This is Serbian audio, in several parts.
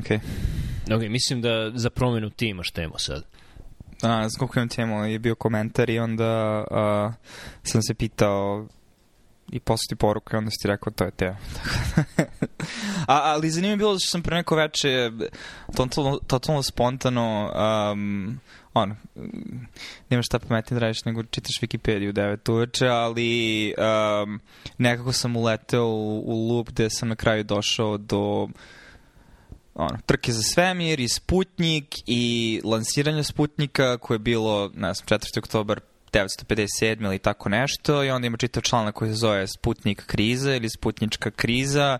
okej. Okay. Ok, mislim da za promenu ti imaš temu sad. A, koliko imam temu, je bio komentar i onda uh, sam se pitao i posle ti poruku i onda si ti rekao to je tema. A, ali zanimljivo je bilo što sam pre neko veče totalno, totalno spontano um, ono, nema šta pametnije da radiš nego čitaš Wikipediju u 9 uveče, ali um, nekako sam uleteo u, u loop gde sam na kraju došao do ono, trke za svemir i Sputnik i lansiranja Sputnika koje je bilo, ne znam, 4. oktobar 1957 ili tako nešto i onda ima čitav članak koji se zove Sputnik kriza ili Sputnička kriza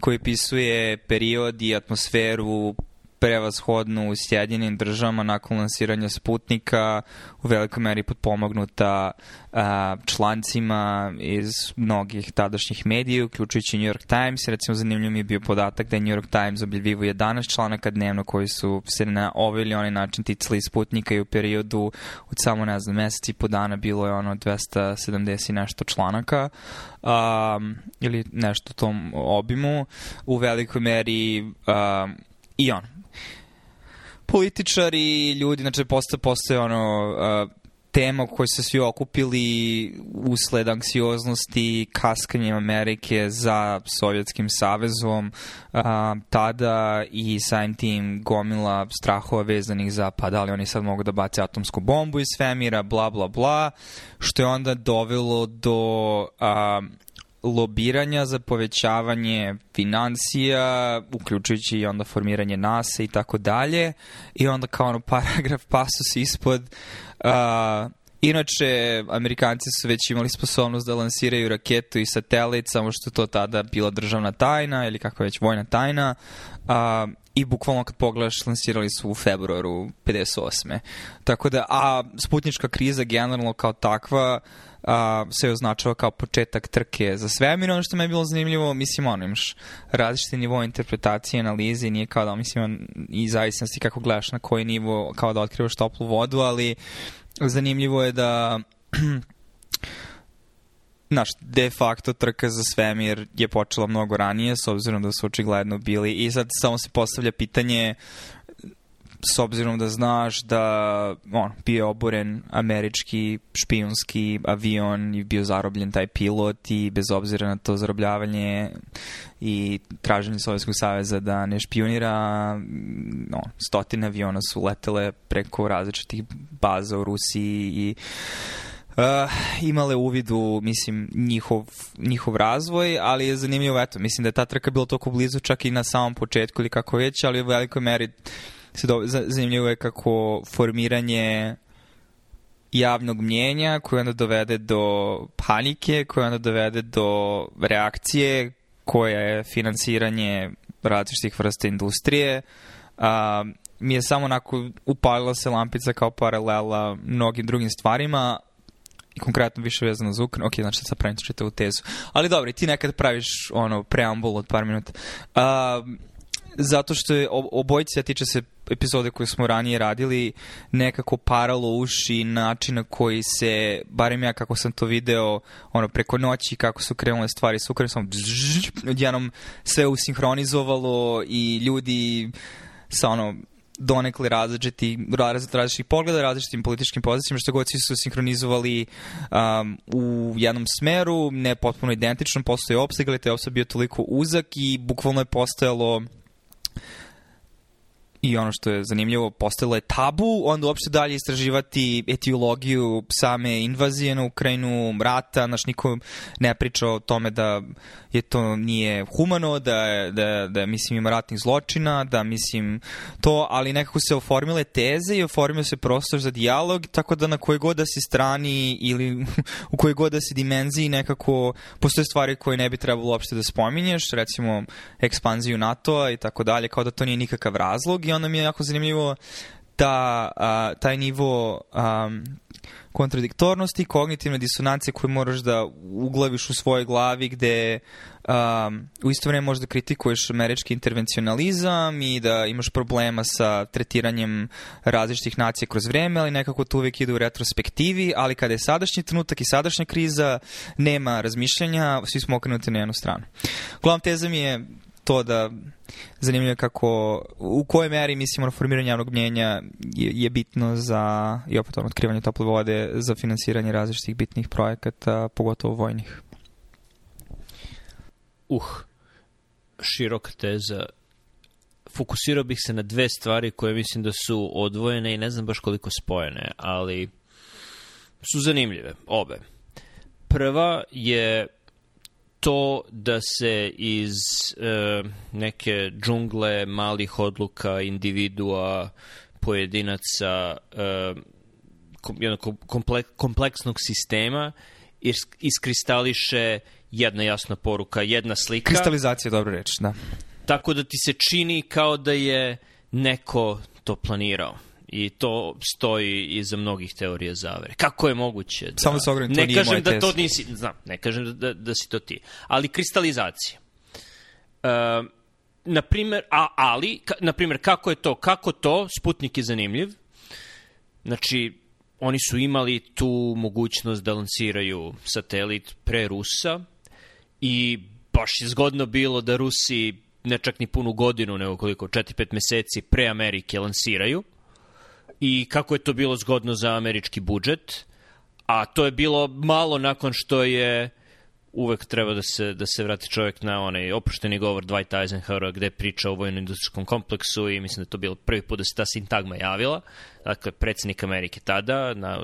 koji pisuje period i atmosferu prevashodno u Sjedinjenim državama nakon lansiranja Sputnika u velikoj meri potpomognuta a, člancima iz mnogih tadašnjih medija, uključujući New York Times. Recimo, zanimljiv mi je bio podatak da je New York Times objavljivo 11 članaka dnevno koji su se na ovaj ili onaj način ticali Sputnika i u periodu od samo, ne znam, meseci i po dana bilo je ono 270 nešto članaka um, ili nešto u tom obimu. U velikoj meri um, i on, političari, ljudi, znači postoje, postoje ono, uh, tema u se svi okupili usled anksioznosti kaskanjem Amerike za Sovjetskim savezom a, tada i sajim tim gomila strahova vezanih za pa da li oni sad mogu da bace atomsku bombu iz svemira, bla bla bla, što je onda dovelo do a, lobiranja za povećavanje financija, uključujući i onda formiranje NASA i tako dalje. I onda kao ono paragraf pasus ispod uh, Inače, Amerikanci su već imali sposobnost da lansiraju raketu i satelit, samo što to tada bila državna tajna ili kako već vojna tajna. A, I bukvalno kad pogledaš, lansirali su u februaru 58. Tako da, a sputnička kriza generalno kao takva a, se označava kao početak trke za svemir. Ono što me je bilo zanimljivo, mislim, ono, imaš različite nivo interpretacije, analize nije kao da, mislim, i zavisnosti kako gledaš na koji nivo, kao da otkrivaš toplu vodu, ali zanimljivo je da znaš, de facto trka za svemir je počela mnogo ranije, s obzirom da su očigledno bili, i sad samo se postavlja pitanje s obzirom da znaš da on, bio oboren američki špijunski avion i bio zarobljen taj pilot i bez obzira na to zarobljavanje i traženje Sovjetskog saveza da ne špionira no, stotine aviona su letele preko različitih baza u Rusiji i uh, imale uvidu, mislim, njihov, njihov razvoj, ali je zanimljivo, eto, mislim da je ta trka bila toliko blizu čak i na samom početku ili kako već, ali u velikoj meri se do, zanimljivo je kako formiranje javnog mnjenja koje onda dovede do panike, koje onda dovede do reakcije koja je finansiranje različitih vrsta industrije. A, mi je samo onako upalila se lampica kao paralela mnogim drugim stvarima, i konkretno više vezano za Ukrajinu. Ok, znači sad pravim čitavu tezu. Ali dobro, ti nekad praviš ono preambul od par minuta. Uh, zato što je obojica tiče se epizode koje smo ranije radili nekako paralo uši način na koji se, barem ja kako sam to video, ono, preko noći kako su krenule stvari s Ukrajinom, samo odjednom sve usinhronizovalo i ljudi sa ono donekle različiti, različitih pogleda, različitim političkim pozicijama, što god svi su sinhronizovali um, u jednom smeru, ne potpuno identično, postoje opseg, ali te opseg bio toliko uzak i bukvalno je postojalo i ono što je zanimljivo, postalo je tabu, onda uopšte dalje istraživati etiologiju same invazije na Ukrajinu, rata, naš niko ne priča o tome da je to nije humano, da, da, da mislim ima ratnih zločina, da mislim to, ali nekako se oformile teze i oformio se prostor za dijalog, tako da na kojoj god da si strani ili u kojoj god da si dimenziji nekako postoje stvari koje ne bi trebalo uopšte da spominješ, recimo ekspanziju NATO-a i tako dalje, kao da to nije nikakav razlog onda mi je jako zanimljivo da a, taj nivo um, kontradiktornosti, kognitivne disonancije koje moraš da uglaviš u svojoj glavi gde um, u isto vreme možda kritikuješ američki intervencionalizam i da imaš problema sa tretiranjem različitih nacija kroz vreme, ali nekako to uvek ide u retrospektivi, ali kada je sadašnji trenutak i sadašnja kriza, nema razmišljanja, svi smo okrenuti na jednu stranu. Glavna teza mi je to da zanimljivo je kako, u kojoj meri mislimo na formiranje javnog mnjenja je, je bitno za, i opet ono, otkrivanje tople vode, za finansiranje različitih bitnih projekata, pogotovo vojnih. Uh, široka teza. Fokusirao bih se na dve stvari koje mislim da su odvojene i ne znam baš koliko spojene, ali su zanimljive, obe. Prva je to da se iz e, neke džungle malih odluka, individua, pojedinaca, e, jednog komplek, kompleksnog sistema iskristališe jedna jasna poruka, jedna slika. Kristalizacija je dobra reč, da. Tako da ti se čini kao da je neko to planirao i to stoji iza mnogih teorija zavere. Kako je moguće? Da, Samo se ogledam, to ne nije kažem da to nisi, znam, ne kažem da, da si to ti. Ali kristalizacija. Uh, na primer, a, ali, ka, na primer, kako je to? Kako to? Sputnik je zanimljiv. Znači, oni su imali tu mogućnost da lansiraju satelit pre Rusa i baš je zgodno bilo da Rusi ne čak ni punu godinu, nego koliko, 4-5 meseci pre Amerike lansiraju i kako je to bilo zgodno za američki budžet, a to je bilo malo nakon što je uvek treba da se, da se vrati čovjek na onaj oprošteni govor Dwight Eisenhowera gde priča o vojno-industrijskom kompleksu i mislim da to bilo prvi put da se ta sintagma javila. Dakle, predsednik Amerike tada na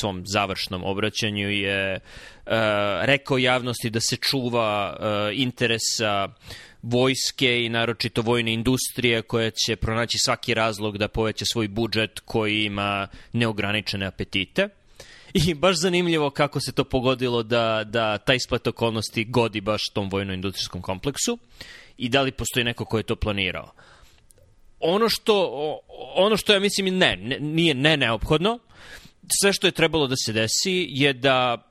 svom završnom obraćanju je uh, rekao javnosti da se čuva uh, interesa vojske i naročito vojne industrije koja će pronaći svaki razlog da poveća svoj budžet koji ima neograničene apetite. I baš zanimljivo kako se to pogodilo da, da taj splet okolnosti godi baš tom vojno-industrijskom kompleksu i da li postoji neko ko je to planirao. Ono što, ono što ja mislim ne, ne nije ne neophodno, sve što je trebalo da se desi je da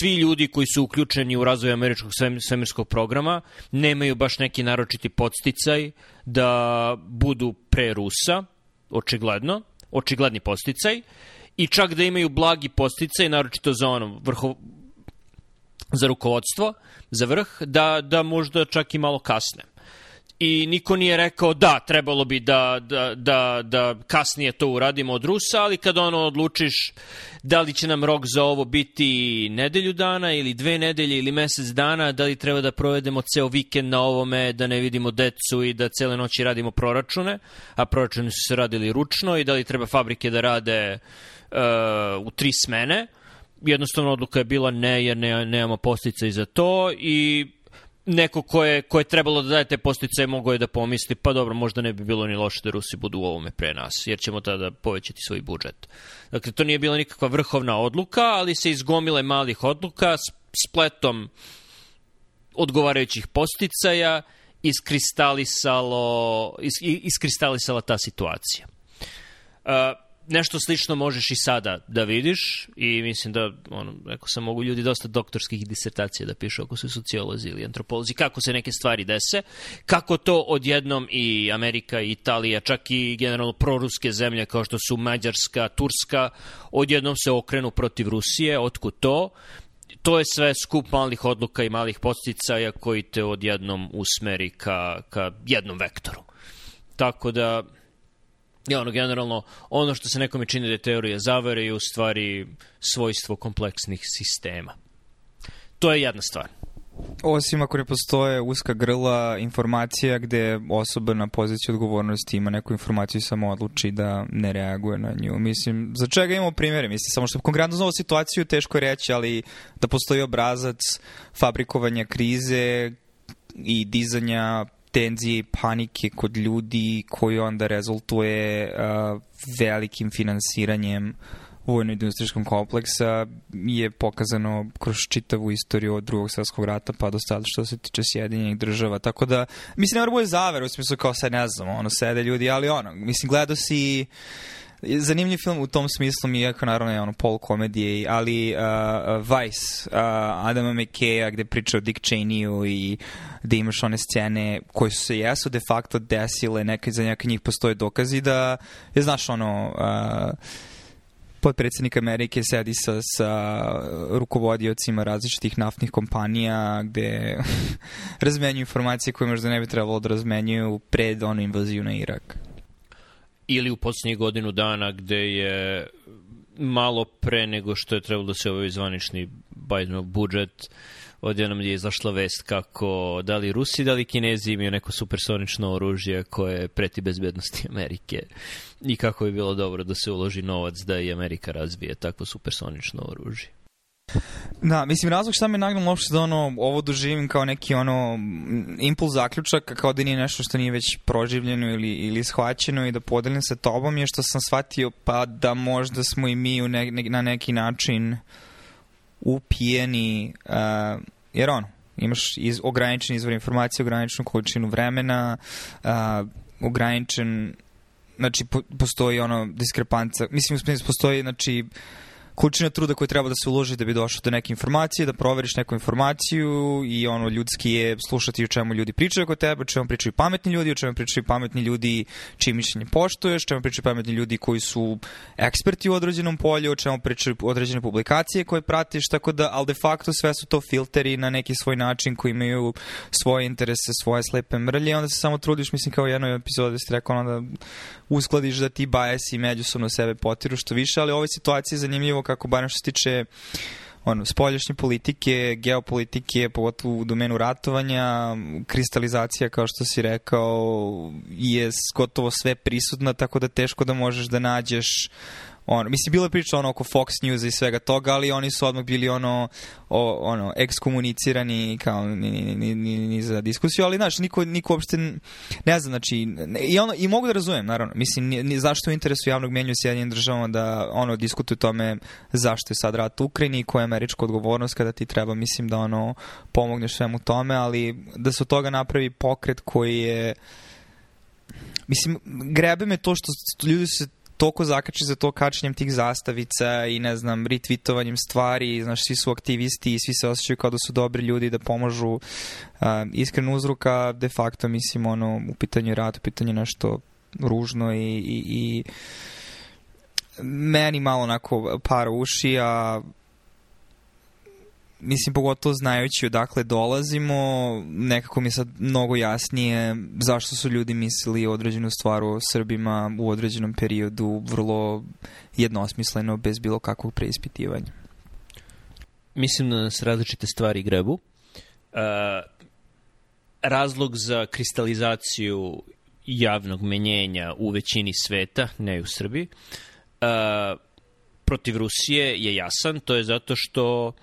svi ljudi koji su uključeni u razvoj američkog svemirskog programa nemaju baš neki naročiti podsticaj da budu pre Rusa, očigledno, očigledni podsticaj, i čak da imaju blagi posticaj, naročito za ono vrho, za rukovodstvo, za vrh, da, da možda čak i malo kasne. I niko nije rekao da, trebalo bi da, da, da, da kasnije to uradimo od Rusa, ali kad ono odlučiš da li će nam rok za ovo biti nedelju dana ili dve nedelje ili mesec dana, da li treba da provedemo ceo vikend na ovome, da ne vidimo decu i da cele noći radimo proračune, a proračuni su se radili ručno i da li treba fabrike da rade uh, u tri smene. Jednostavno odluka je bila ne, jer ne, nemamo postica za to i neko ko je, ko je trebalo da daje te posticaje mogo je da pomisli, pa dobro, možda ne bi bilo ni loše da Rusi budu u ovome pre nas, jer ćemo tada povećati svoj budžet. Dakle, to nije bila nikakva vrhovna odluka, ali se izgomile malih odluka s spletom odgovarajućih posticaja iskristalisalo, is, iskristalisala ta situacija. Uh, nešto slično možeš i sada da vidiš i mislim da, ono, rekao sam, mogu ljudi dosta doktorskih disertacija da pišu ako su sociolozi ili antropolozi, kako se neke stvari dese, kako to odjednom i Amerika i Italija, čak i generalno proruske zemlje kao što su Mađarska, Turska, odjednom se okrenu protiv Rusije, otkud to, to je sve skup malih odluka i malih posticaja koji te odjednom usmeri ka, ka jednom vektoru. Tako da, I ono, generalno, ono što se nekome čini da je teorija zavere je u stvari svojstvo kompleksnih sistema. To je jedna stvar. Osim ako ne postoje uska grla informacija gde osoba na poziciji odgovornosti ima neku informaciju i samo odluči da ne reaguje na nju. Mislim, za čega imamo primjere? Mislim, samo što konkretno za situaciju teško je reći, ali da postoji obrazac fabrikovanja krize i dizanja tenzije i panike kod ljudi koji onda rezultuje uh, velikim finansiranjem vojno-industrijskom kompleksa je pokazano kroz čitavu istoriju od drugog svjetskog rata pa do sada što se tiče Sjedinjenih država. Tako da, mislim, ne mora bude zaver u smislu kao sad ne znam, ono, sede ljudi, ali ono, mislim, gledao si zanimljiv film u tom smislu mi je naravno je ono pol komedije, ali uh, Vice uh, Adama McKeya gde priča o Dick Cheneyu i gde imaš one scene koje su se jesu de facto desile, neke za neke njih postoje dokazi da je znaš ono uh, podpredsednik Amerike sedi sa, sa rukovodiocima različitih naftnih kompanija gde razmenjuju informacije koje možda ne bi trebalo da razmenjuju pred onu invaziju na Irak. Ili u poslednjih godinu dana gde je malo pre nego što je trebalo da se ovaj zvanični Bidenov budžet odjednom je izašla vest kako da li Rusi, da li Kinezi imaju neko supersonično oružje koje preti bezbednosti Amerike i kako bi bilo dobro da se uloži novac da i Amerika razvije takvo supersonično oružje. Da, mislim, razlog šta me nagnalo uopšte da ono, ovo doživim kao neki ono impuls zaključak, kao da nije nešto što nije već proživljeno ili, ili shvaćeno i da podelim sa tobom je što sam shvatio pa da možda smo i mi u ne, ne, na neki način upijeni, uh, jer ono, imaš iz, ograničen izvor informacije, ograničenu količinu vremena, uh, ograničen znači po, postoji ono diskrepanca, mislim postoji znači količina truda koja treba da se uloži da bi došao do neke informacije, da proveriš neku informaciju i ono ljudski je slušati o čemu ljudi pričaju oko tebe, o čemu pričaju pametni ljudi, o čemu pričaju pametni ljudi čiji mišljenje poštuješ, o čemu pričaju pametni ljudi koji su eksperti u određenom polju, o čemu pričaju određene publikacije koje pratiš, tako da, ali de facto sve su to filteri na neki svoj način koji imaju svoje interese, svoje slepe mrlje, onda se samo trudiš, mislim kao u jednoj epizodi ste rekao onda uskladiš da ti bajesi međusobno sebe potiru što više, ali u ovoj situaciji je zanimljivo kako barem što se tiče ono, spoljašnje politike, geopolitike, pogotovo u domenu ratovanja, kristalizacija, kao što si rekao, je gotovo sve prisutna, tako da teško da možeš da nađeš ono, mislim, bilo je priča ono oko Fox News i svega toga, ali oni su odmah bili ono, o, ono, ekskomunicirani kao ni, ni, ni, ni, ni za diskusiju, ali znaš, niko, niko uopšte ne zna, znači, i, ono, i mogu da razumem, naravno, mislim, ni, ni, zašto u interesu javnog menju Sjedinjenim državama da ono diskutuju tome zašto je sad rat u Ukrajini i koja je američka odgovornost kada ti treba, mislim, da ono pomogneš svemu tome, ali da se od toga napravi pokret koji je Mislim, grebe me to što ljudi se toliko zakači za to kačenjem tih zastavica i ne znam, retvitovanjem stvari, znaš, svi su aktivisti i svi se osjećaju kao da su dobri ljudi da pomažu uh, iskren uzruka, de facto mislim ono, u pitanju rata, u pitanju nešto ružno i, i, i meni malo onako para uši, a mislim, pogotovo znajući odakle dolazimo, nekako mi je sad mnogo jasnije zašto su ljudi mislili određenu stvar o Srbima u određenom periodu vrlo jednosmisleno, bez bilo kakvog preispitivanja. Mislim da nas različite stvari grebu. Uh, razlog za kristalizaciju javnog menjenja u većini sveta, ne u Srbiji, uh, protiv Rusije je jasan, to je zato što uh,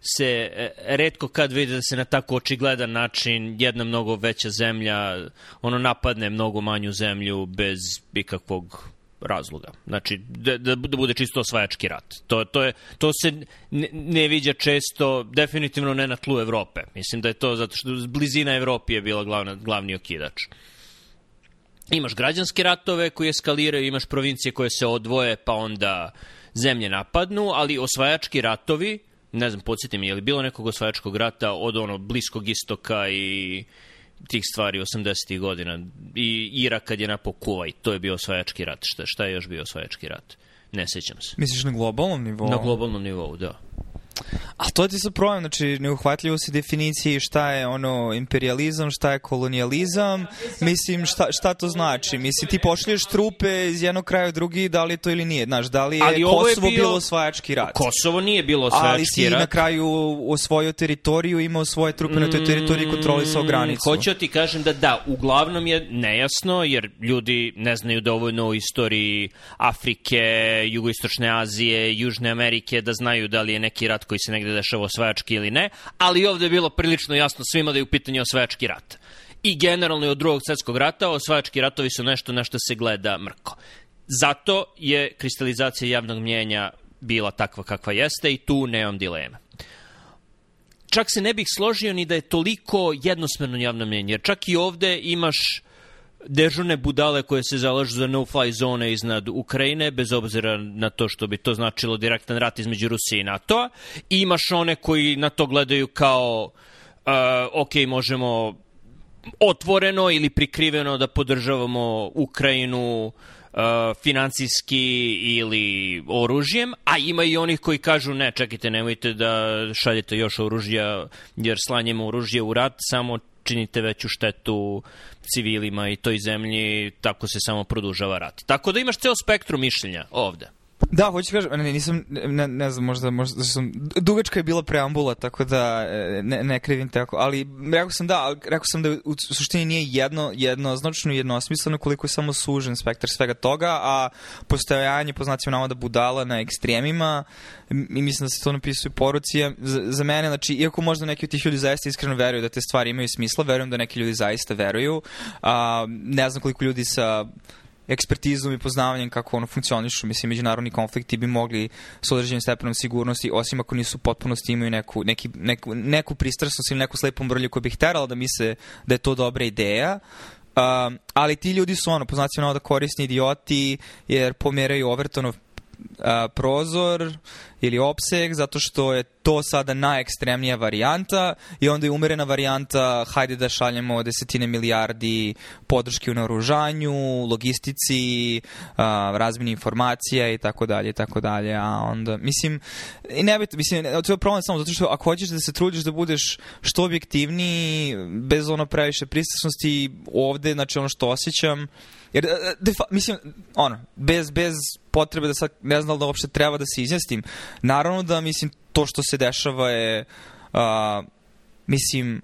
se e, redko kad vidi da se na tako očigledan način jedna mnogo veća zemlja ono napadne mnogo manju zemlju bez ikakvog razloga. Znači, da, da, da bude čisto osvajački rat. To, to, je, to se ne, ne viđa često, definitivno ne na tlu Evrope. Mislim da je to zato što blizina Evropi je bila glavna, glavni okidač. Imaš građanske ratove koji eskaliraju, imaš provincije koje se odvoje pa onda zemlje napadnu, ali osvajački ratovi ne znam, podsjetim, je li bilo nekog osvajačkog rata od ono bliskog istoka i tih stvari 80. godina i Irak kad je napao Kuwait, to je bio osvajački rat. Šta, šta je još bio osvajački rat? Ne sećam se. Misliš na globalnom nivou? Na globalnom nivou, da. A to ti sa problem, znači neuhvatljivo se definiciji šta je ono imperializam, šta je kolonijalizam, mislim šta, šta to znači? Mislim ti pošlješ trupe iz jednog kraja u drugi, da li je to ili nije? Znaš, da li je Ali Kosovo je bio... bilo osvajački rat? Kosovo nije bilo osvajački rat. Ali si rat. na kraju osvojio teritoriju, imao svoje trupe mm, na toj teritoriji, kontrolisao granicu. Hoću ti kažem da da, uglavnom je nejasno, jer ljudi ne znaju dovoljno o istoriji Afrike, Jugoistočne Azije, Južne Amerike, da znaju da li je neki rat koji se negde dešava osvajački ili ne, ali ovde je bilo prilično jasno svima da je u pitanju osvajački rat. I generalno i od drugog svetskog rata osvajački ratovi su nešto na što se gleda mrko. Zato je kristalizacija javnog mnjenja bila takva kakva jeste i tu nemam dilema. Čak se ne bih složio ni da je toliko jednosmerno javno mnjenje, jer čak i ovde imaš dežurne budale koje se zalažu za no-fly zone iznad Ukrajine, bez obzira na to što bi to značilo direktan rat između Rusije i NATO-a. Imaš one koji na to gledaju kao, uh, ok, možemo otvoreno ili prikriveno da podržavamo Ukrajinu uh, financijski ili oružjem, a ima i onih koji kažu ne, čekajte, nemojte da šaljete još oružja, jer slanjem oružje u rat samo činite veću štetu civilima i toj zemlji, tako se samo produžava rat. Tako da imaš ceo spektru mišljenja ovde. Da, hoću kažem, ne, nisam, ne, ne znam, možda, možda sam, dugačka je bila preambula, tako da e, ne, ne krivim tako, ali rekao sam da, rekao sam da u suštini nije jedno, jedno značno jednosmisleno koliko je samo sužen spektar svega toga, a postojanje po znacima da budala na ekstremima, i mislim da se to napisuje poruci, za, za mene, znači, iako možda neki od tih ljudi zaista iskreno veruju da te stvari imaju smisla, verujem da neki ljudi zaista veruju, a, ne znam koliko ljudi sa ekspertizom i poznavanjem kako ono funkcionišu, mislim, međunarodni konflikti bi mogli s određenim stepenom sigurnosti, osim ako nisu potpunosti imaju neku, neki, neku, neku pristrasnost ili neku slepu mrlju koja bi htjela da misle da je to dobra ideja, Uh, ali ti ljudi su ono, poznaci ono da korisni idioti jer pomeraju Overtonov a, prozor ili opseg, zato što je to sada najekstremnija varijanta i onda je umerena varijanta hajde da šaljemo desetine milijardi podrške u naoružanju, logistici, a, razmini informacija i tako dalje i tako dalje, a onda, mislim, i ne biti, mislim, to je problem samo zato što ako hoćeš da se trudiš da budeš što objektivniji, bez ono previše pristrasnosti, ovde, znači ono što osjećam, Jer, e, e, defa, mislim, ono, bez, bez potrebe da sad ne znam da uopšte treba da se izjastim, naravno da, mislim, to što se dešava je, uh, mislim,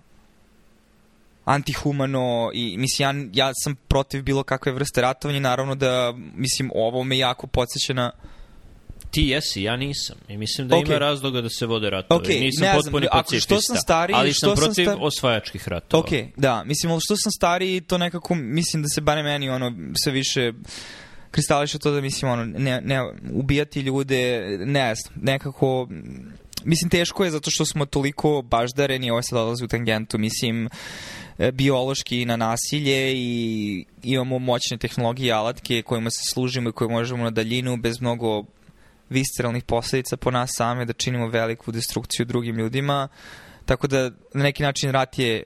antihumano i mislim ja, ja sam protiv bilo kakve vrste ratovanja naravno da mislim ovo me jako podsjeća na Ti jesi, ja nisam. I mislim da okay. ima razloga da se vode ratovi. Okay, nisam ne potpuni znam, ako što sam stariji, ali što sam protiv star... osvajačkih ratova. Ok, da. Mislim, ali što sam stariji, to nekako, mislim da se bare meni ono, sve više kristališe to da mislim ono ne, ne ubijati ljude ne znam nekako mislim teško je zato što smo toliko baždareni ovo se dolazi u tangentu mislim e, biološki na nasilje i imamo moćne tehnologije i alatke kojima se služimo i koje možemo na daljinu bez mnogo visceralnih posledica po nas same, da činimo veliku destrukciju drugim ljudima. Tako da na neki način rat je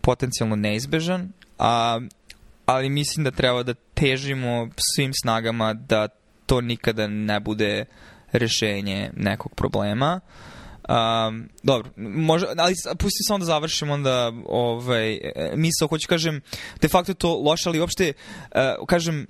potencijalno neizbežan, a, ali mislim da treba da težimo svim snagama da to nikada ne bude rešenje nekog problema. Um, dobro, može, ali pusti samo da završim onda ovaj, misao, hoću kažem, de facto to loše, ali uopšte, uh, kažem,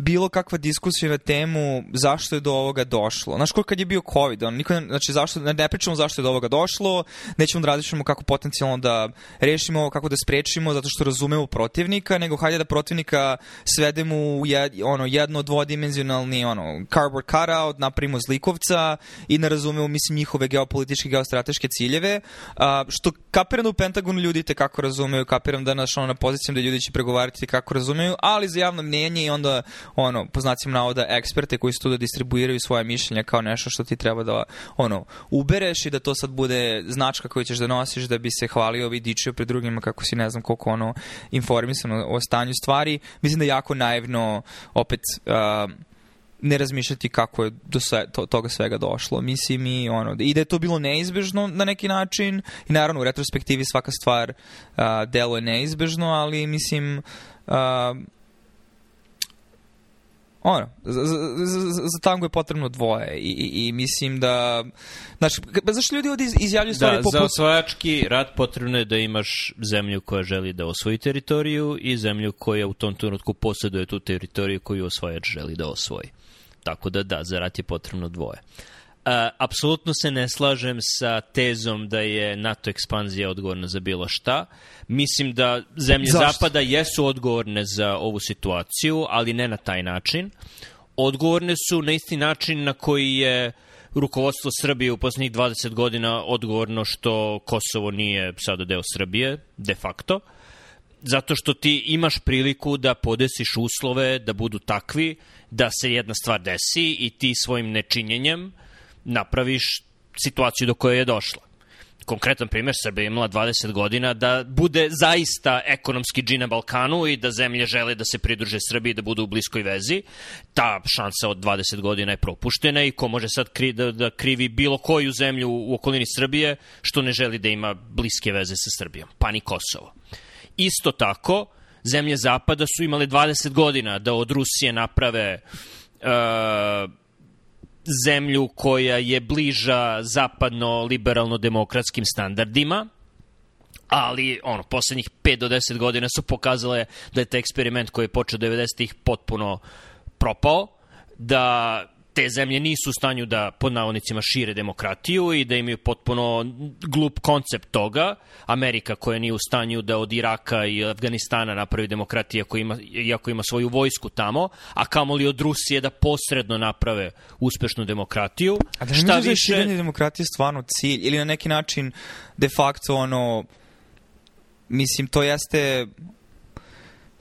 bilo kakva diskusija na temu zašto je do ovoga došlo. Znaš koliko kad je bio COVID, on, niko, znači zašto, ne, ne pričamo zašto je do ovoga došlo, nećemo da različimo kako potencijalno da rešimo kako da sprečimo, zato što razumemo protivnika, nego hajde da protivnika svedemo u jed, ono, jedno dvodimenzionalni ono, cardboard cutout, napravimo zlikovca i ne razumemo, mislim, njihove geopolitičke, geostrateške ciljeve, a, što kapiram da u Pentagonu ljudi te kako razumeju, kapiram da naš, ono, na pozicijama da ljudi će pregovarati kako razumeju, ali za javno mnjenje i onda ono, po znacima navoda, eksperte koji su tu da distribuiraju svoje mišljenja kao nešto što ti treba da, ono, ubereš i da to sad bude značka koju ćeš da nosiš da bi se hvalio i dičio pred drugima kako si ne znam koliko ono informisan o, o stanju stvari. Mislim da je jako naivno opet uh, ne razmišljati kako je do sve, to, toga svega došlo. Mislim i ono, i da je to bilo neizbežno na neki način i naravno u retrospektivi svaka stvar uh, deluje neizbežno, ali mislim uh, ono, za, za, za, za tango je potrebno dvoje i, i, i mislim da znači, zašto ljudi ovdje izjavljuju stvari da, poput... za osvajački rat potrebno je da imaš zemlju koja želi da osvoji teritoriju i zemlju koja u tom trenutku posjeduje tu teritoriju koju osvajač želi da osvoji. Tako da da, za rat je potrebno dvoje. Uh, apsolutno se ne slažem sa tezom da je NATO ekspanzija odgovorna za bilo šta. Mislim da zemlje Zašto? Zapada jesu odgovorne za ovu situaciju, ali ne na taj način. Odgovorne su na isti način na koji je rukovodstvo Srbije u poslednjih 20 godina odgovorno što Kosovo nije sada deo Srbije, de facto. Zato što ti imaš priliku da podesiš uslove da budu takvi, da se jedna stvar desi i ti svojim nečinjenjem napraviš situaciju do koje je došla. Konkretan primjer, Srbija imala 20 godina da bude zaista ekonomski dži na Balkanu i da zemlje žele da se pridruže Srbiji da budu u bliskoj vezi. Ta šansa od 20 godina je propuštena i ko može sad kri, da, da krivi bilo koju zemlju u okolini Srbije što ne želi da ima bliske veze sa Srbijom, pa ni Kosovo. Isto tako, Zemlje Zapada su imale 20 godina da od Rusije naprave uh, zemlju koja je bliža zapadno liberalno-demokratskim standardima, ali ono, poslednjih 5 do 10 godina su pokazale da je taj eksperiment koji je počeo 90-ih potpuno propao, da te zemlje nisu u stanju da pod navodnicima šire demokratiju i da imaju potpuno glup koncept toga. Amerika koja nije u stanju da od Iraka i Afganistana napravi demokratiju iako ima, iako ima svoju vojsku tamo, a kamoli od Rusije da posredno naprave uspešnu demokratiju. A da Šta više... da je demokratije stvarno cilj ili na neki način de facto ono mislim to jeste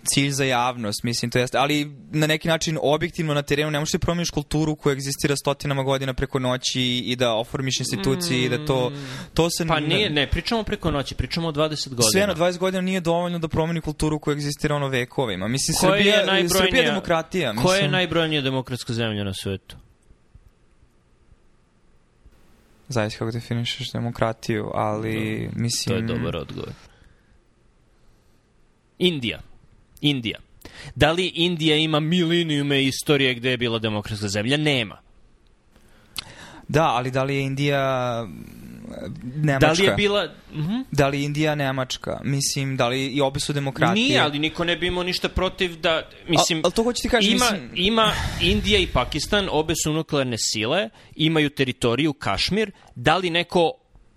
cilj za javnost, mislim, to jeste, ali na neki način objektivno na terenu ne možeš da promeniš kulturu koja egzistira stotinama godina preko noći i da oformiš institucije mm, i da to, to se... Pa nije, ne, pričamo preko noći, pričamo o 20 godina. Sve na 20 godina nije dovoljno da promeni kulturu koja egzistira ono vekovima. Mislim, Srbija, je Srbija je demokratija. Mislim. Koja je najbrojnija demokratska zemlja na svetu? Zavisi kako definišeš demokratiju, ali mislim... To je dobar odgovor. Indija. Indija. Da li Indija ima milinijume istorije gde je bila demokratska zemlja? Nema. Da, ali da li je Indija Nemačka? Da li je bila... Uh mhm. -huh. Da li je Indija Nemačka? Mislim, da li i obe su demokratije? Nije, ali niko ne bi imao ništa protiv da... Mislim, ali to hoću ti kažem, ima, mislim... Ima Indija i Pakistan, obe su nuklearne sile, imaju teritoriju Kašmir. Da li neko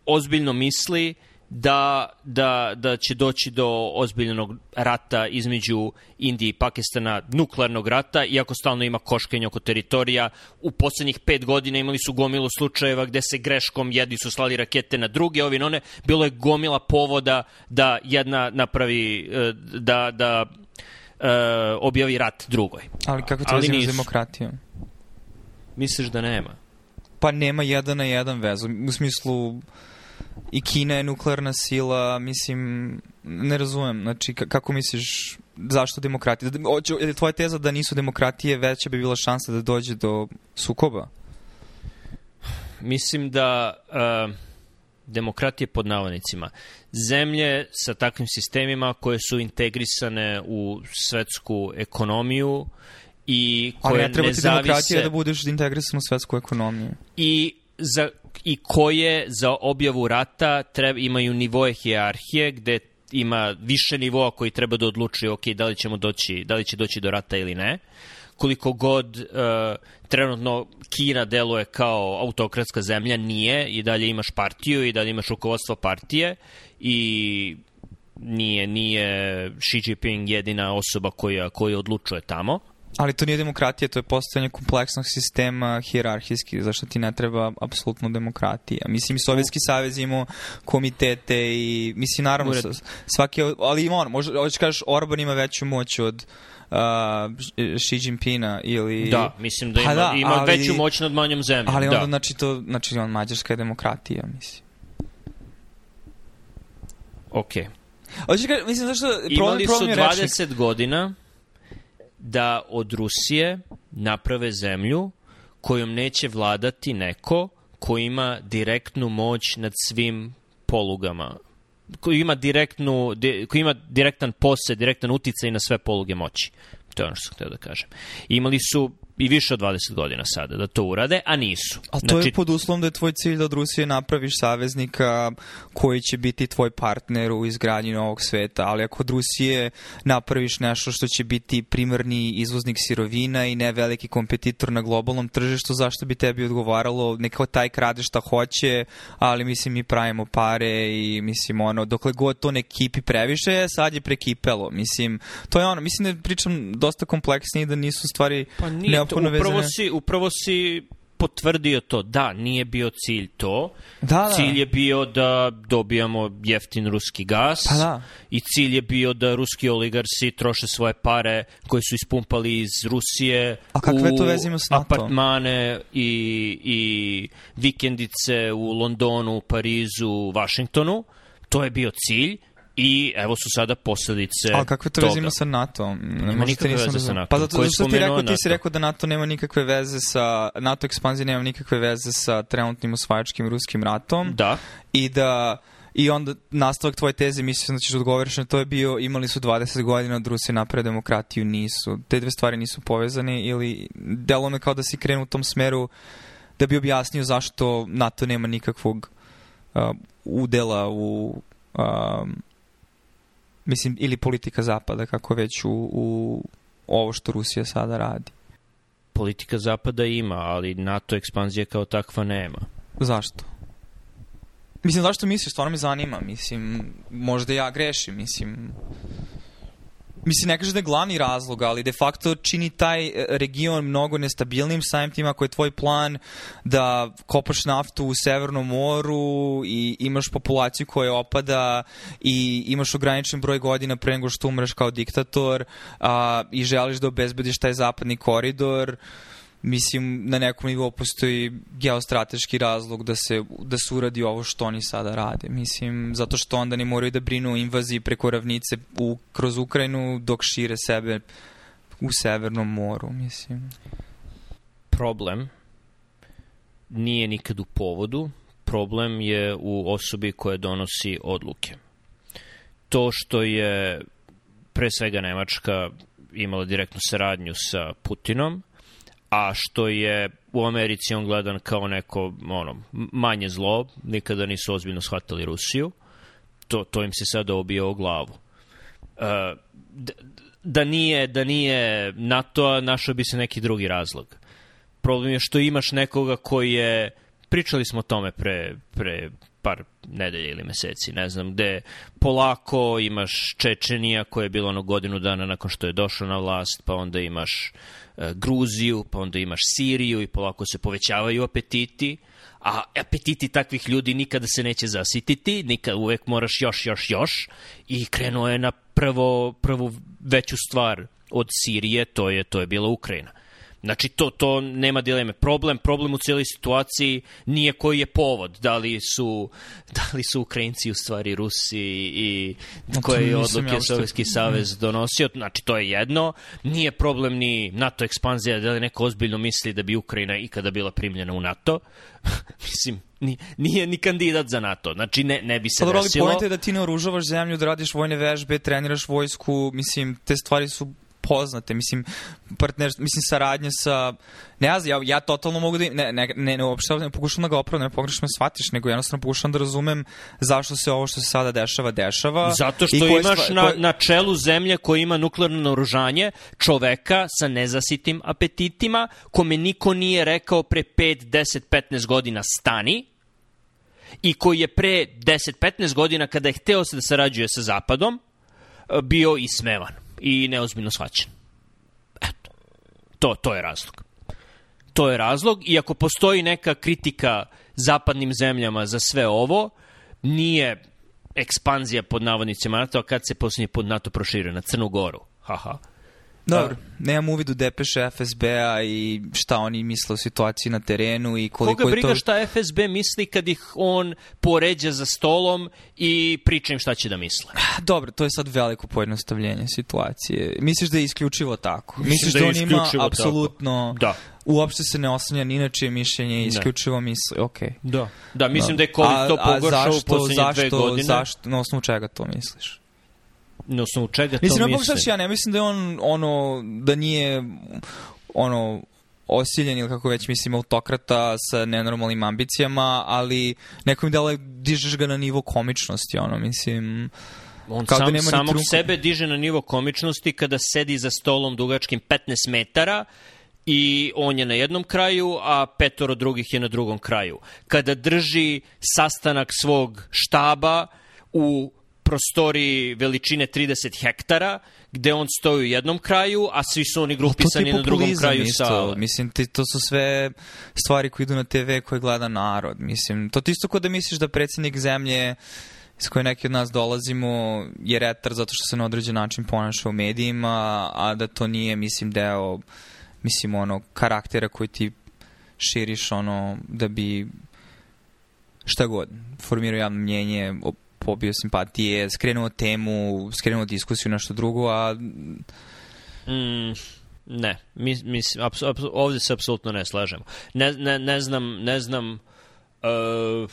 ozbiljno misli da, da, da će doći do ozbiljnog rata između Indije i Pakistana, nuklearnog rata, iako stalno ima koškenje oko teritorija. U poslednjih pet godina imali su gomilu slučajeva gde se greškom jedni su slali rakete na druge, ovi one. Bilo je gomila povoda da jedna napravi, e, da, da uh, objavi rat drugoj. Ali kako to s demokratijom? Misliš da nema? Pa nema jedan na jedan vezu. U smislu i Kina je nuklearna sila, mislim, ne razumem, znači, kako misliš, zašto demokratija? Da, je li tvoja teza da nisu demokratije, veća bi bila šansa da dođe do sukoba? Mislim da uh, demokratije pod navodnicima, zemlje sa takvim sistemima koje su integrisane u svetsku ekonomiju i koje Ali ne treba ti zavise... demokratija da budeš integrisan u svetsku ekonomiju. I za i koje za objavu rata treba, imaju nivoje hijerarhije gde ima više nivoa koji treba da odlučuju ok, da li ćemo doći, da li će doći do rata ili ne. Koliko god uh, trenutno Kina deluje kao autokratska zemlja, nije i dalje imaš partiju i dalje imaš rukovodstvo partije i nije, nije Xi Jinping jedina osoba koja, koja odlučuje tamo. Ali to nije demokratija, to je postojanje kompleksnog sistema hijerarhijski, zašto ti ne treba apsolutno demokratija. Mislim, Sovjetski savez imao komitete i, mislim, naravno, Ured. svaki, ali ima on, možda, hoćeš kažeš, Orban ima veću moć od uh, Xi Jinpinga ili... Da, mislim da pa ima, da, ima ali, veću moć nad manjom zemljom. Ali onda, da. znači, to, znači, on, Mađarska je demokratija, mislim. Okej. Okay. Hoćeš kažeš, mislim, zašto... Imali problem, problem su 20 rečnik. godina da od Rusije naprave zemlju kojom neće vladati neko ko ima direktnu moć nad svim polugama koji ima direktnu koji ima direktan posed, direktan uticaj na sve poluge moći. To je ono što sam htio da kažem. Imali su i više od 20 godina sada da to urade, a nisu. A to znači, je pod uslovom da je tvoj cilj da od Rusije napraviš saveznika koji će biti tvoj partner u izgradnji novog sveta, ali ako od Rusije napraviš nešto što će biti primarni izvoznik sirovina i ne veliki kompetitor na globalnom tržištu, zašto bi tebi odgovaralo, neko taj krade šta hoće, ali mislim mi pravimo pare i mislim ono, dokle god to ne kipi previše, sad je prekipelo. Mislim, to je ono, mislim da pričam dosta kompleksnije da nisu stvari pa nije neophodno upravo vezane. Si, upravo si potvrdio to. Da, nije bio cilj to. Da, da. Cilj je bio da dobijamo jeftin ruski gas. Pa da. I cilj je bio da ruski oligarsi troše svoje pare koje su ispumpali iz Rusije A kakve to vezimo s NATO? apartmane i, i vikendice u Londonu, Parizu, Vašingtonu. To je bio cilj I evo su sada posledice A kakve to veze ima sa NATO? Nema nikakve veze sa NATO. Pa zato što ti rekao, ti si rekao da NATO nema nikakve veze sa, NATO ekspanzija nema nikakve veze sa trenutnim osvajačkim ruskim ratom. Da. I da I onda nastavak tvoje teze, mislim da ćeš da odgovoriš na to je bio imali su 20 godina od Rusije naprave demokratiju, nisu. Te dve stvari nisu povezane ili delo me kao da si krenuo u tom smeru da bi objasnio zašto NATO nema nikakvog uh, udela u um, mislim, ili politika zapada, kako već u, u ovo što Rusija sada radi. Politika zapada ima, ali NATO ekspanzija kao takva nema. Zašto? Mislim, zašto misliš? Stvarno me zanima. Mislim, možda ja grešim. Mislim, Mislim, ne kaže da je glavni razlog, ali de facto čini taj e, region mnogo nestabilnim, samim tim ako je tvoj plan da kopaš naftu u Severnom moru i imaš populaciju koja opada i imaš ograničen broj godina pre nego što umreš kao diktator a, i želiš da obezbediš taj zapadni koridor, uh, mislim, na nekom nivou postoji geostrateški razlog da se, da se uradi ovo što oni sada rade. Mislim, zato što onda ne moraju da brinu o invaziji preko ravnice u, kroz Ukrajinu dok šire sebe u Severnom moru, mislim. Problem nije nikad u povodu, problem je u osobi koja donosi odluke. To što je pre svega Nemačka imala direktnu saradnju sa Putinom, a što je u Americi on gledan kao neko ono, manje zlo, nikada nisu ozbiljno shvatili Rusiju, to, to im se sada obije o glavu. Uh, da nije, da nije NATO, našao bi se neki drugi razlog. Problem je što imaš nekoga koji je, pričali smo o tome pre, pre par nedelja ili meseci, ne znam, gde polako imaš Čečenija koja je bila ono godinu dana nakon što je došao na vlast, pa onda imaš E, Gruziju, pa onda imaš Siriju i polako se povećavaju apetiti, a apetiti takvih ljudi nikada se neće zasititi, nikad uvek moraš još, još, još i krenuo je na prvo, prvu veću stvar od Sirije, to je, to je bila Ukrajina. Znači, to, to nema dileme. Problem, problem u cijeloj situaciji nije koji je povod. Da li su, da li su Ukrajinci u stvari Rusi i koje je odluke ja Sovjetski savez donosio. Znači, to je jedno. Nije problem ni NATO ekspanzija, da li neko ozbiljno misli da bi Ukrajina ikada bila primljena u NATO. Mislim, ni, nije ni kandidat za NATO. Znači, ne, ne bi se pa, desilo. Ali je da ti ne oružavaš zemlju, da radiš vojne vežbe, treniraš vojsku, mislim, te stvari su poznate, mislim, partner, mislim, saradnje sa, ne znam, ja, ja totalno mogu da, ne, ne, ne, ne uopšte ne pokušam da ga opravim, ne pogrešno me shvatiš, nego jednostavno pokušam da razumem zašto se ovo što se sada dešava, dešava. Zato što imaš stva, na, koje... na čelu zemlje koja ima nuklearno naoružanje čoveka sa nezasitim apetitima, kome niko nije rekao pre 5, 10, 15 godina stani, i koji je pre 10-15 godina kada je hteo se da sarađuje sa Zapadom, bio ismevan i neozbiljno shvaćen. Eto, to, to je razlog. To je razlog i ako postoji neka kritika zapadnim zemljama za sve ovo, nije ekspanzija pod navodnicima NATO, kad se posljednji pod NATO proširio na Crnu Goru. Haha. Dobro, nemam uvid u depeše FSB-a i šta oni misle o situaciji na terenu i koliko Koga briga je to... šta FSB misli kad ih on poređa za stolom i priča im šta će da misle? Dobro, to je sad veliko pojednostavljenje situacije. Misliš da je isključivo tako? Mislim Misliš da, da on ima apsolutno... Da. Uopšte se ne oslanja ni na čije mišljenje, isključivo misli, ok. Da, da mislim da, da je COVID to pogoršao u poslednje dve godine. Zašto, na osnovu čega to misliš? Na osnovu čega to mislim, misle. Mislim, ja ne mislim da je on, ono, da nije, ono, osiljen ili kako već mislim autokrata sa nenormalnim ambicijama, ali neko mi dala dižeš ga na nivo komičnosti, ono, mislim... On kao da sam, da nema samog sebe diže na nivo komičnosti kada sedi za stolom dugačkim 15 metara i on je na jednom kraju, a petoro drugih je na drugom kraju. Kada drži sastanak svog štaba u prostoriji veličine 30 hektara, gde on stoji u jednom kraju, a svi su oni grupisani na drugom kraju isto. sale. Mislim, ti, to su sve stvari koje idu na TV koje gleda narod. Mislim, to ti isto kod da misliš da predsednik zemlje iz koje neki od nas dolazimo je retar zato što se na određen način ponaša u medijima, a da to nije, mislim, deo mislim, ono, karaktera koji ti širiš, ono, da bi šta god, formirao javno mnjenje pobio simpatije, skrenuo temu, skrenuo diskusiju na što drugo, a... Mm, ne, mi, mi, apsu, apsu, ovde se apsolutno ne slažemo. Ne, ne, ne znam, ne znam... Uh,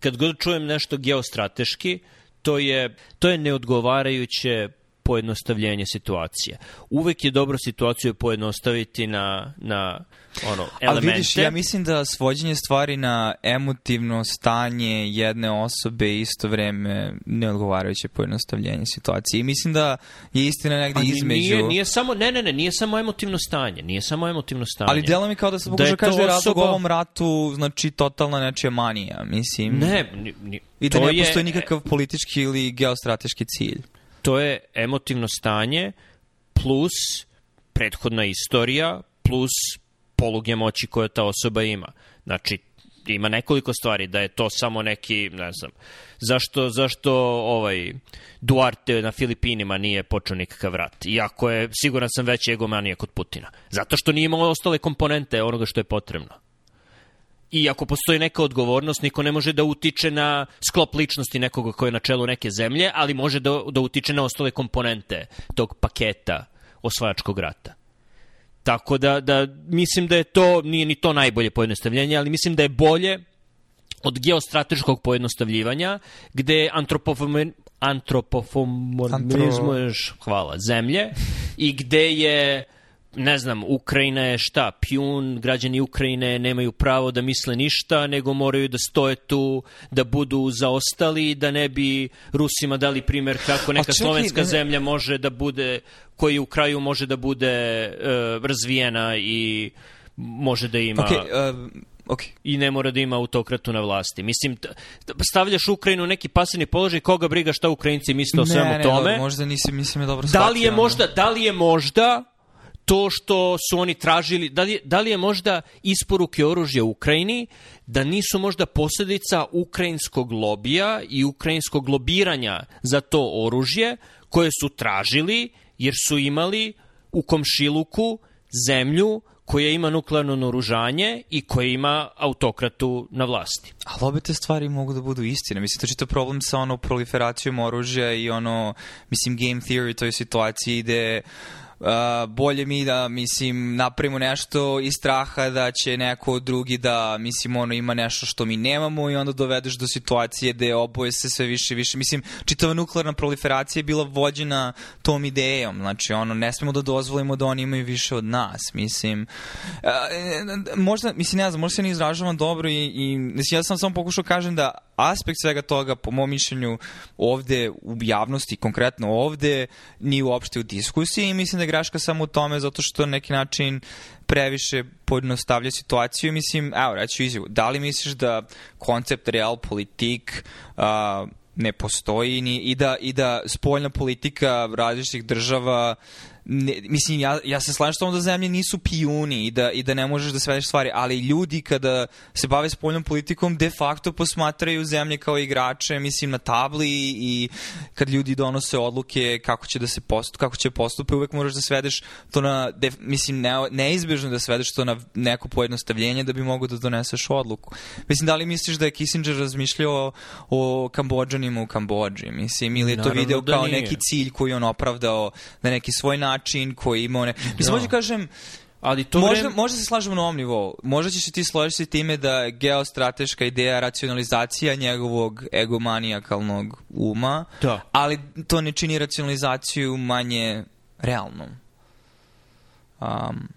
kad god čujem nešto geostrateški, to je, to je neodgovarajuće pojednostavljenje situacije. Uvek je dobro situaciju pojednostaviti na, na ono, elemente. Ali vidiš, ja mislim da svođenje stvari na emotivno stanje jedne osobe isto vreme neodgovarajuće pojednostavljenje situacije. I mislim da je istina negde Ali između... Nije, nije samo, ne, ne, ne, nije samo emotivno stanje. Nije samo emotivno stanje. Ali delo mi kao da se pokuša da kaže osoba... razlog ovom ratu, znači totalna nečija manija, mislim. Ne, ni, ni, I da ne postoji nikakav politički ili geostrateški cilj to je emotivno stanje plus prethodna istorija plus poluge moći koje ta osoba ima. Znači, ima nekoliko stvari, da je to samo neki, ne znam, zašto, zašto ovaj Duarte na Filipinima nije počeo nikakav rat, iako je, siguran sam, veći egomanija kod Putina. Zato što nije imao ostale komponente onoga što je potrebno. I ako postoji neka odgovornost, niko ne može da utiče na sklop ličnosti nekoga koji je na čelu neke zemlje, ali može da, da utiče na ostale komponente tog paketa osvajačkog rata. Tako da, da mislim da je to, nije ni to najbolje pojednostavljenje, ali mislim da je bolje od geostrateškog pojednostavljivanja, gde antropofom, antropofomormizmu, Antro... hvala, zemlje, i gde je ne znam, Ukrajina je šta, pjun, građani Ukrajine nemaju pravo da misle ništa, nego moraju da stoje tu, da budu zaostali, da ne bi Rusima dali primer kako neka čekaj, slovenska ne... zemlja može da bude, koji u kraju može da bude uh, razvijena i može da ima... Okay, uh... Okay. i ne mora da ima autokratu na vlasti. Mislim, stavljaš Ukrajinu u neki pasivni položaj, koga briga šta Ukrajinci misle o svemu ne, tome. Ne, možda nisi, mislim je dobro da li je možda, da li je možda to što su oni tražili, da li, da li je možda isporuke oružja Ukrajini, da nisu možda posljedica ukrajinskog lobija i ukrajinskog lobiranja za to oružje koje su tražili jer su imali u komšiluku zemlju koja ima nuklearno naoružanje i koja ima autokratu na vlasti. Ali obe te stvari mogu da budu istine. Mislim, to je to problem sa ono proliferacijom oružja i ono, mislim, game theory toj situaciji gde Uh, bolje mi da, mislim, napravimo nešto iz straha da će neko drugi da, mislim, ono ima nešto što mi nemamo i onda dovedeš do situacije gde oboje se sve više više. Mislim, čitava nuklearna proliferacija je bila vođena tom idejom. Znači, ono, ne smemo da dozvolimo da oni imaju više od nas. Mislim, uh, možda, mislim, ne znam, možda se ne izražavam dobro i, i mislim, ja sam samo pokušao da kažem da aspekt svega toga, po mom mišljenju, ovde u javnosti, konkretno ovde, ni uopšte u diskusiji i mislim da je greška samo u tome zato što na neki način previše podnostavlja situaciju. Mislim, evo, reću izjavu, da li misliš da koncept realpolitik uh, ne postoji ni, i, da, i da spoljna politika različitih država ne, mislim, ja, ja se slažem s tom da zemlje nisu pijuni i da, i da ne možeš da svedeš stvari, ali ljudi kada se bave spoljnom politikom de facto posmatraju zemlje kao igrače, mislim, na tabli i kad ljudi donose odluke kako će da se postup, kako će postupe, uvek moraš da svedeš to na, de, mislim, ne, neizbežno da svedeš to na neko pojednostavljenje da bi mogo da doneseš odluku. Mislim, da li misliš da je Kissinger razmišljao o, o Kambođanima u Kambođi, mislim, ili je to Naravno video da kao nije. neki cilj koji on opravdao na neki svoj način način koji ima one... Mislim, hoću da kažem, Ali to možda, vreme... možda se slažemo na ovom nivou. Možda ćeš ti složiti time da je geostrateška ideja racionalizacija njegovog egomanijakalnog uma, da. ali to ne čini racionalizaciju manje realnom. Um,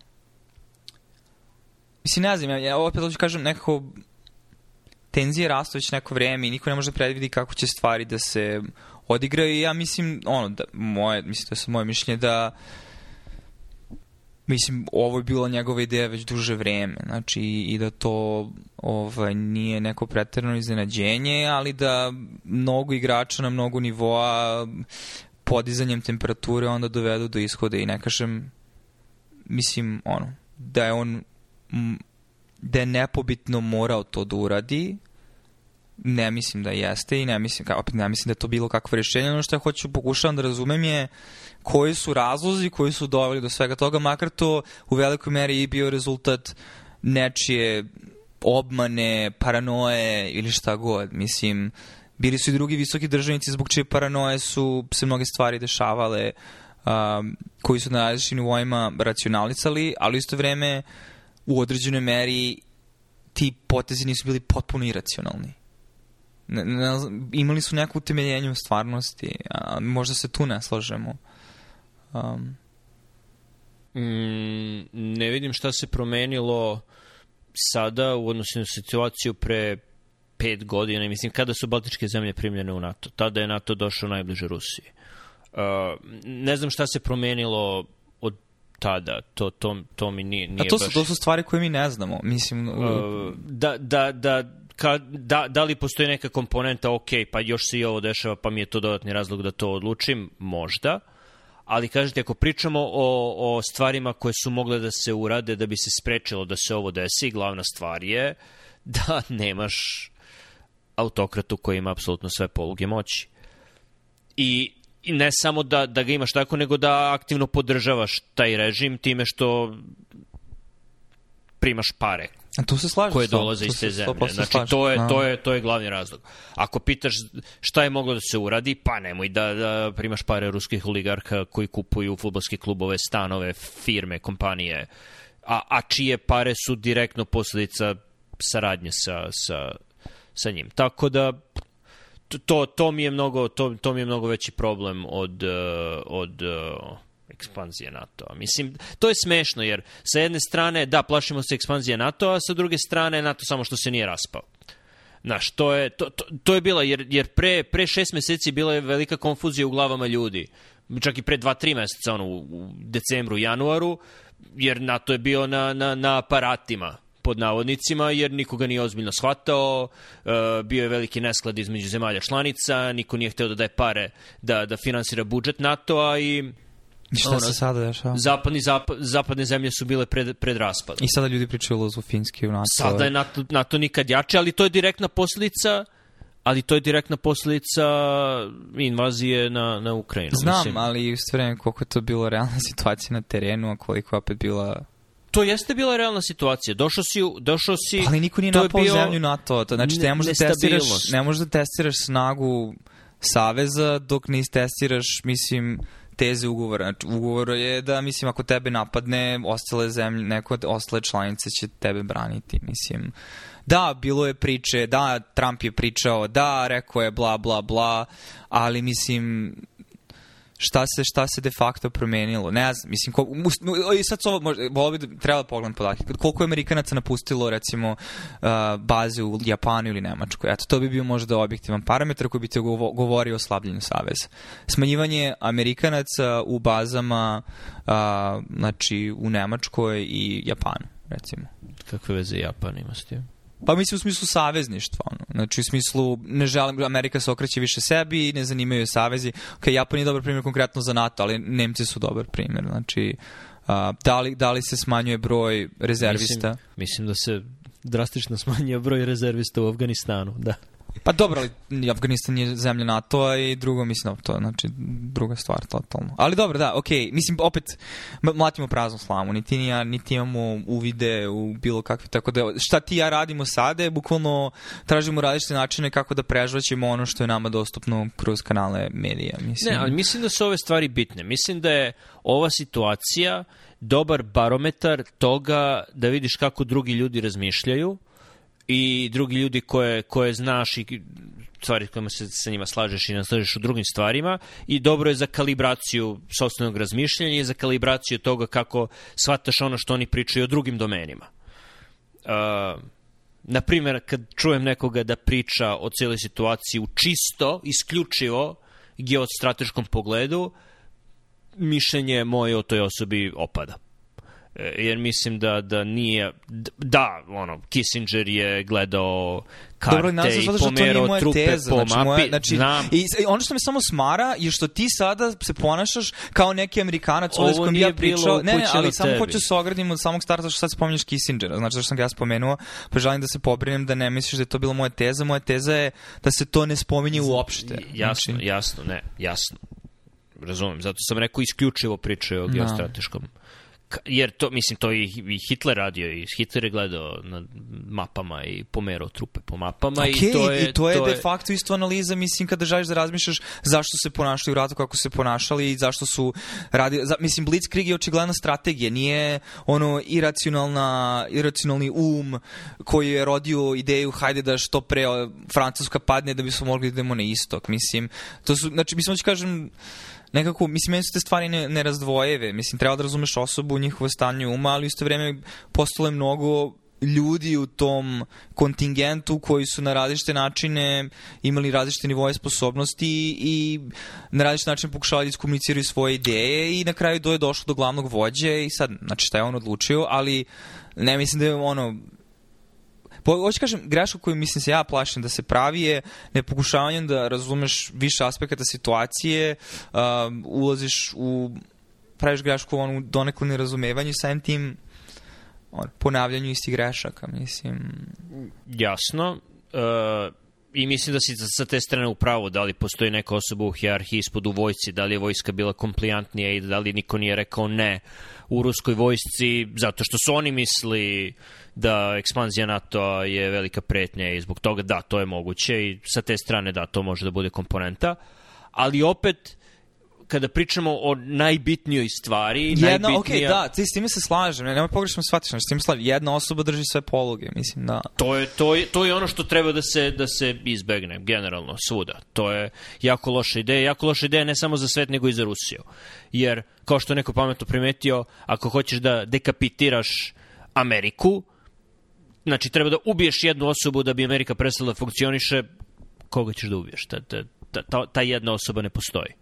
mislim, ne znam, ja, ja opet hoću kažem nekako tenzije rastu već neko vreme i niko ne može da predvidi kako će stvari da se odigraju i ja mislim, ono, da, moje, mislim, to je moje mišljenje da mislim, ovo je bila njegova ideja već duže vreme, znači i da to ovaj, nije neko preterano iznenađenje, ali da mnogo igrača na mnogo nivoa podizanjem temperature onda dovedu do ishoda i ne kažem, mislim, ono, da je on da je nepobitno morao to da uradi, ne mislim da jeste i ne mislim, kao, opet ne mislim da je to bilo kakvo rješenje. Ono što ja hoću pokušavam da razumem je koji su razlozi koji su doveli do svega toga, makar to u velikoj meri i bio rezultat nečije obmane, paranoje ili šta god. Mislim, bili su i drugi visoki državnici zbog čije paranoje su se mnoge stvari dešavale um, koji su na različitim nivoima racionalisali, ali isto vreme u određenoj meri ti potezi nisu bili potpuno iracionalni Ne, ne, imali su neku utemeljenje u stvarnosti, a možda se tu ne slažemo. Um, Mm, ne vidim šta se promenilo sada u odnosu na situaciju pre pet godina, mislim, kada su Baltičke zemlje primljene u NATO. Tada je NATO došao najbliže Rusiji. Uh, ne znam šta se promenilo od tada, to, to, to mi nije, nije a to su, baš... to su stvari koje mi ne znamo. Mislim, uh, da, da, da, ka, da, da li postoji neka komponenta, ok, pa još se i ovo dešava, pa mi je to dodatni razlog da to odlučim, možda, ali kažete, ako pričamo o, o stvarima koje su mogle da se urade da bi se sprečilo da se ovo desi, glavna stvar je da nemaš autokratu koji ima apsolutno sve poluge moći. I, i ne samo da, da ga imaš tako, nego da aktivno podržavaš taj režim time što primaš pare A tu se slažeš koje dolaze iz te zemlje. Znači, to je, to, je, to je glavni razlog. Ako pitaš šta je moglo da se uradi, pa nemoj da, da primaš pare ruskih oligarha koji kupuju futbolske klubove, stanove, firme, kompanije, a, a čije pare su direktno posledica saradnje sa, sa, sa njim. Tako da to, to mi je mnogo to, to mi je mnogo veći problem od od ekspanzije NATO-a. Mislim, to je smešno, jer sa jedne strane, da, plašimo se ekspanzije NATO-a, sa druge strane, NATO samo što se nije raspao. Znaš, to je, to, to, to je bila, jer, jer pre, pre šest meseci bila je velika konfuzija u glavama ljudi. Čak i pre dva, tri meseca, ono, u decembru, januaru, jer NATO je bio na, na, na aparatima pod navodnicima, jer nikoga nije ozbiljno shvatao, uh, bio je veliki nesklad između zemalja članica, niko nije hteo da daje pare da, da finansira budžet NATO-a I šta ono, se sada dešava? Zapadni, zap, zapadne zemlje su bile pred, pred raspadom. I sada ljudi pričaju o Finske u NATO. Sada je NATO, NATO nikad jače, ali to je direktna posledica ali to je direktna posledica invazije na, na Ukrajinu. Znam, mislim. ali u vreme koliko je to bilo realna situacija na terenu, a koliko je opet bila to jeste bila realna situacija. Došao si, došao si... Ali niko nije napao bio... zemlju NATO. To, znači, ne možeš da testiraš, ne možeš da testiraš snagu saveza dok ne istestiraš, mislim, teze ugovora. Znači, ugovor je da, mislim, ako tebe napadne, ostale zemlje, neko od ostale članice će tebe braniti, mislim. Da, bilo je priče, da, Trump je pričao, da, rekao je bla, bla, bla, ali, mislim, šta se šta se de facto promenilo. Ne znam, mislim ko, i sad ovo možda volio bi da treba da pogledam podatke. Koliko je Amerikanaca napustilo recimo uh, baze u Japanu ili Nemačkoj. Eto to bi bio možda objektivan parametar koji bi te govorio o slabljenju saveza. Smanjivanje Amerikanaca u bazama uh, znači u Nemačkoj i Japanu recimo. Kakve veze Japan ima s tim? Pa mislim u smislu savezništva. Ono. Znači u smislu ne želim, Amerika se okreće više sebi, ne zanimaju savezi. Ok, Japan je dobar primjer konkretno za NATO, ali Nemci su dobar primjer. Znači, a, da, li, da li se smanjuje broj rezervista? Mislim, mislim da se drastično smanjuje broj rezervista u Afganistanu, da. Pa dobro, ali Afganistan je zemlja NATO-a i drugo, mislim, to je znači, druga stvar totalno. Ali dobro, da, okej, okay. mislim, opet mlatimo praznu slamu, niti ni ja, niti imamo uvide u bilo kakve, tako da šta ti ja radimo sada je bukvalno tražimo različite načine kako da prežvaćemo ono što je nama dostupno kroz kanale medija. Mislim. Ne, ali mislim da su ove stvari bitne. Mislim da je ova situacija dobar barometar toga da vidiš kako drugi ljudi razmišljaju, i drugi ljudi koje, koje znaš i stvari kojima se sa njima slažeš i naslažeš u drugim stvarima i dobro je za kalibraciju sobstvenog razmišljanja i za kalibraciju toga kako shvataš ono što oni pričaju o drugim domenima. Uh, na primjer, kad čujem nekoga da priča o cijeloj situaciji u čisto, isključivo geostrateškom pogledu, mišljenje moje o toj osobi opada. E, jer mislim da da nije da ono Kissinger je gledao karte Dobro, nas, i pomerao trupe teza, po znači, mapi moja, znači, znam. i ono što me samo smara je što ti sada se ponašaš kao neki Amerikanac ovo s kojim ja pričao ne, ne, ali samo hoću se ogradim od samog starta što sad spominješ Kissingera? Znači što sam ga ja spomenuo? Pa želim da se pobrinem da ne misliš da je to bila moja teza. Moja teza je da se to ne spominje uopšte. jasno, znači, jasno, ne, jasno. Razumem, zato sam rekao isključivo pričaju o geostrateškom Ka- Jer to, mislim, to i, i Hitler radio i Hitler je gledao na mapama i pomerao trupe po mapama Okay, i to je... i to je de facto isto analiza, mislim, kada želiš da razmišljaš zašto se ponašali u ratu, kako se ponašali i zašto su radili... Za, mislim, Blitzkrieg je očigledna strategija, nije ono iracionalna, iracionalni um koji je rodio ideju hajde da što pre Francuska padne da bismo mogli da idemo na istok. Mislim, to su, znači, mislim, hoću kažem, nekako, mislim, meni su te stvari ne. Mislim, treba da razumeš osobu, njihovo stanje uma, ali isto vreme postalo je mnogo ljudi u tom kontingentu koji su na različite načine imali različite nivoje sposobnosti i na različite načine pokušavali da iskomuniciraju svoje ideje i na kraju do je došlo do glavnog vođe i sad, znači šta je on odlučio, ali ne mislim da je ono Po, hoću kažem, greška koju mislim se ja plašim da se pravi je nepokušavanjem da razumeš više aspekata situacije, um, ulaziš u praviš grešku onu donekle nerazumevanju samim tim on, ponavljanju istih grešaka, mislim. Jasno. Uh, I mislim da si sa te strane u pravu, da li postoji neka osoba u hijarhiji ispod u vojci, da li je vojska bila komplijantnija i da li niko nije rekao ne u ruskoj vojsci, zato što su oni misli da ekspanzija NATO je velika pretnja i zbog toga da, to je moguće i sa te strane da, to može da bude komponenta. Ali opet, kada pričamo o najbitnijoj stvari, Jedna, najbitnija... okej, da, ti s time se slažem, ne, nemoj pogrešno shvatiš, s tim slažem. Jedna osoba drži sve poluge, mislim, da. To je, to, je, to je ono što treba da se, da se izbegne, generalno, svuda. To je jako loša ideja. Jako loša ideja ne samo za svet, nego i za Rusiju. Jer, kao što neko pametno primetio, ako hoćeš da dekapitiraš Ameriku, znači treba da ubiješ jednu osobu da bi Amerika prestala da funkcioniše, koga ćeš da ubiješ? Ta, ta, ta, ta jedna osoba ne postoji.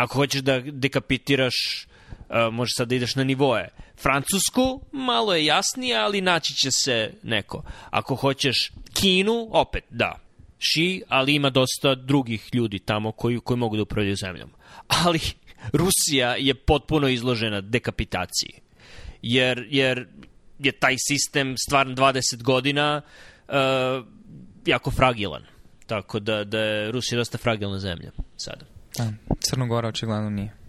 Ako hoćeš da dekapitiraš Uh, može sad da ideš na nivoe. Francusku, malo je jasnije, ali naći će se neko. Ako hoćeš Kinu, opet, da. Ši, ali ima dosta drugih ljudi tamo koji, koji mogu da upravljaju zemljom. Ali Rusija je potpuno izložena dekapitaciji. Jer, jer je taj sistem stvarno 20 godina uh, jako fragilan. Tako da, da je Rusija dosta fragilna zemlja sada. Da. Crnogora očigledno nije.